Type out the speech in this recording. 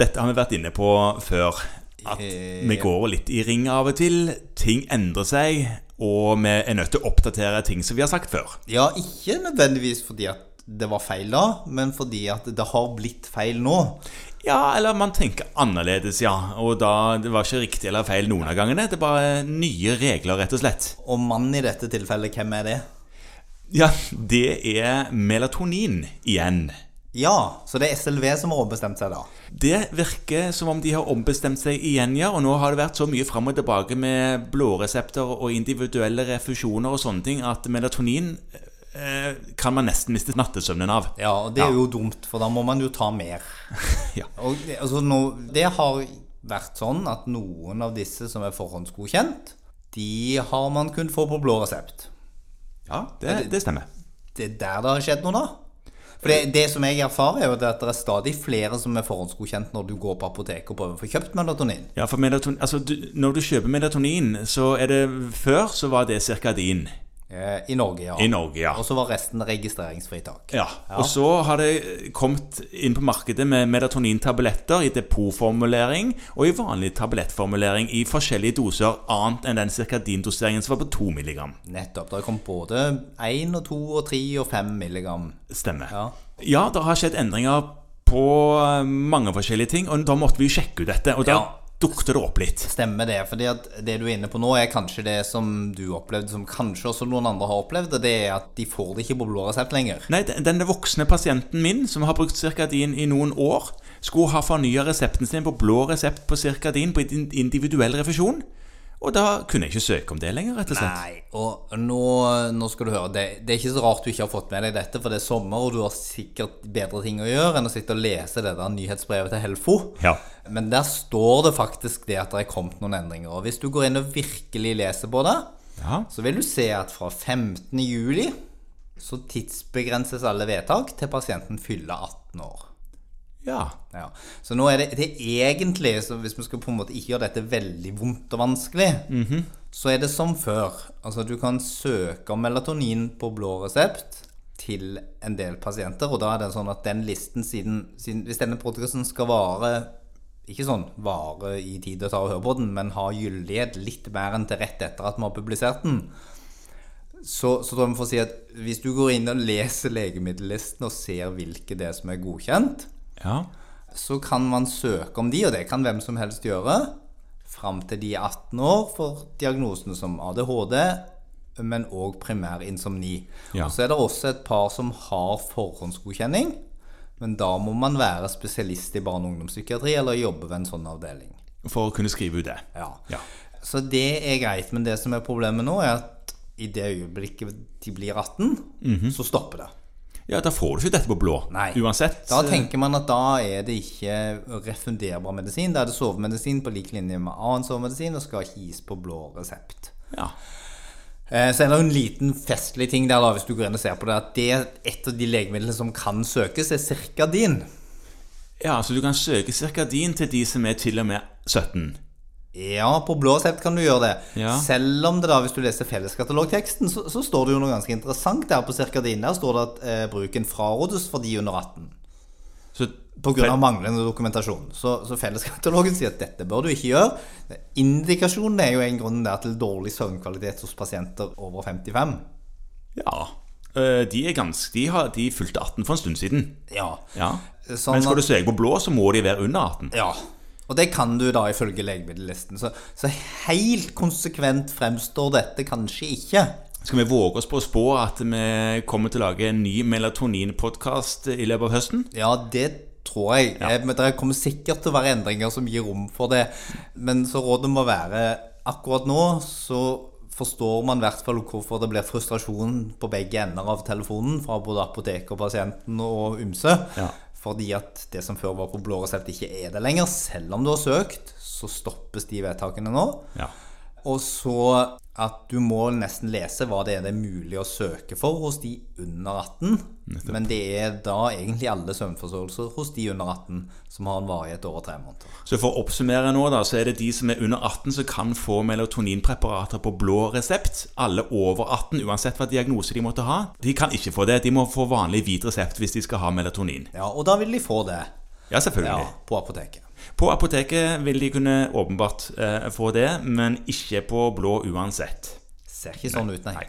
Dette har vi vært inne på før. At vi går litt i ring av og til. Ting endrer seg, og vi er nødt til å oppdatere ting som vi har sagt før. Ja, ikke nødvendigvis fordi at det var feil da, men fordi at det har blitt feil nå. Ja, eller man tenker annerledes, ja. Og da det var ikke riktig eller feil noen av gangene. Det er bare nye regler, rett og slett. Og mann i dette tilfellet, hvem er det? Ja, det er melatonin igjen. Ja, så det er SLV som har ombestemt seg da. Det virker som om de har ombestemt seg igjen, ja. Og nå har det vært så mye fram og tilbake med blåresepter og individuelle refusjoner og sånne ting at melatonin eh, kan man nesten miste nattesøvnen av. Ja, og det er jo dumt, for da må man jo ta mer. Ja. Og det, altså, nå, det har vært sånn at noen av disse som er forhåndsgodkjent, de har man kunnet få på blå resept. Ja, det, det stemmer. Det er der det har skjedd noe, da. For det, det som jeg erfarer, er jo at det er stadig flere som er forhåndsgodkjent når du går på apoteket og prøver å få kjøpt melatonin. Ja, for melatonin, altså, du, Når du kjøper melatonin, så er det Før så var det cirkadin I Norge, ja. i Norge, ja. Og så var resten registreringsfritak. ja. Og så har det kommet inn på markedet med melatonintabletter i depotformulering og i vanlig tablettformulering i forskjellige doser, annet enn den cirkadindoseringen som var på 2 mg. Nettopp. Det kommet både 1 og 2 og 3 og 5 mg. Stemmer. Ja. Ja, det har skjedd endringer på eh, mange forskjellige ting, og da måtte vi sjekke ut dette. Og da Ja. Dukket det opp litt. Stemmer det. fordi at det du er inne på nå, er kanskje det som du opplevde, som kanskje også noen andre har opplevd. og Det er at de får det ikke på blå resept lenger. Nei, den den voksne pasienten min, som har brukt Circadin i noen år, skulle ha fornya resepten sin på blå resept på Circadin på individuell refusjon. Og da kunne jeg ikke søke om det lenger, rett og slett. Nei, og nå, nå skal du høre det, det er ikke så rart du ikke har fått med deg dette, for det er sommer, og du har sikkert bedre ting å gjøre enn å sitte og lese det der nyhetsbrevet til Helfo. Ja. Men der står det faktisk det at det er kommet noen endringer. Og hvis du går inn og virkelig leser på det, Ja. så vil du se at fra 15. juli så tidsbegrenses alle vedtak til pasienten fyller 18 år. Ja. Ja. Så nå er det, det er egentlig, så hvis vi skal på en måte ikke gjøre dette veldig vondt og vanskelig, så er det som før. Altså du kan søke om melatonin på blå resept til en del pasienter, og da er det sånn at den listen siden, siden Hvis denne podkasten skal vare ikke sånn vare i tid å ta og høre på den, men ha gyldighet litt mer enn til rett etter at vi har publisert den, så, så tror jeg vi får si at hvis du går inn og leser legemiddellisten og ser hvilke det er som er godkjent, ja. så kan man søke om de, og det kan hvem som helst gjøre, fram til de er 18 år for diagnosene som ADHD, men òg primær insomni. Ja. Og så er det også et par som har forhåndsgodkjenning, men da må man være spesialist i barne- og ungdomspsykiatri eller jobbe ved en sånn avdeling. For å kunne skrive ut det. Ja. Ja. Så det er greit, men det som er problemet nå, er at i det øyeblikket de blir 18, så stopper det. Ja, da får du ikke dette på blå. Nei. Uansett. Da tenker man at da er det ikke refunderbar medisin. Da er det sovemedisin på lik linje med annen sovemedisin og skal ikke gis på blå resept. Ja. Eh, Så er det en liten festlig ting der da, hvis du går inn og ser på det, at det er et av de legemidlene som kan søkes, er Circadin. ja, så du kan søke Circadin til de som er til og med 17. Ja, på blå resept kan du gjøre det. Ja. Selv om det da, hvis du leser felleskatalogteksten, så, så står det jo noe ganske interessant der på Circadin. Der står det at eh, bruken frarådes for de under 18. Så av manglende dokumentasjon. Så, så felleskatalogen sier at dette bør du ikke gjøre. Indikasjonen er jo en grunn der til dårlig søvnkvalitet hos pasienter over 55. Ja. øh, De er ganske De, har, de fulgte 18 for en stund siden. Ja. Ja. Sånn Men skal du søke på blå, så må de være under 18. ja. Og det kan du da ifølge legemiddellisten. Så, så helt konsekvent fremstår dette kanskje ikke. Skal vi våge oss på å spå at vi kommer til å lage en ny melatonin-podkast i løpet av høsten? Ja, det tror jeg. Ja. Men det kommer sikkert til å være endringer som gir rom for det. Men så rådet må være akkurat nå så forstår man i hvert fall hvorfor det blir frustrasjon på begge ender av telefonen fra både apoteket og pasienten og ymse. Ja. Fordi at det som før var på blå resept, ikke er det lenger. Selv om du har søkt, så stoppes de vedtakene nå. Ja. Og så at du må nesten lese hva det er det er mulig å søke for hos de under 18. Men det er da egentlig alle søvnforståelser hos de under 18 som har en varighet over tre måneder. Så for å oppsummere nå, da, så er det de som er under 18 som kan få melatoninpreparater på blå resept. Alle over 18, uansett hva diagnose de måtte ha, de kan ikke få det. De må få vanlig hvit resept hvis de skal ha melatonin. Ja, Og da vil de få det Ja, selvfølgelig. ja, på apoteket. På apoteket vil de kunne åpenbart eh, få det, men ikke på blå uansett. Ser ikke sånn ut, nei. Nei.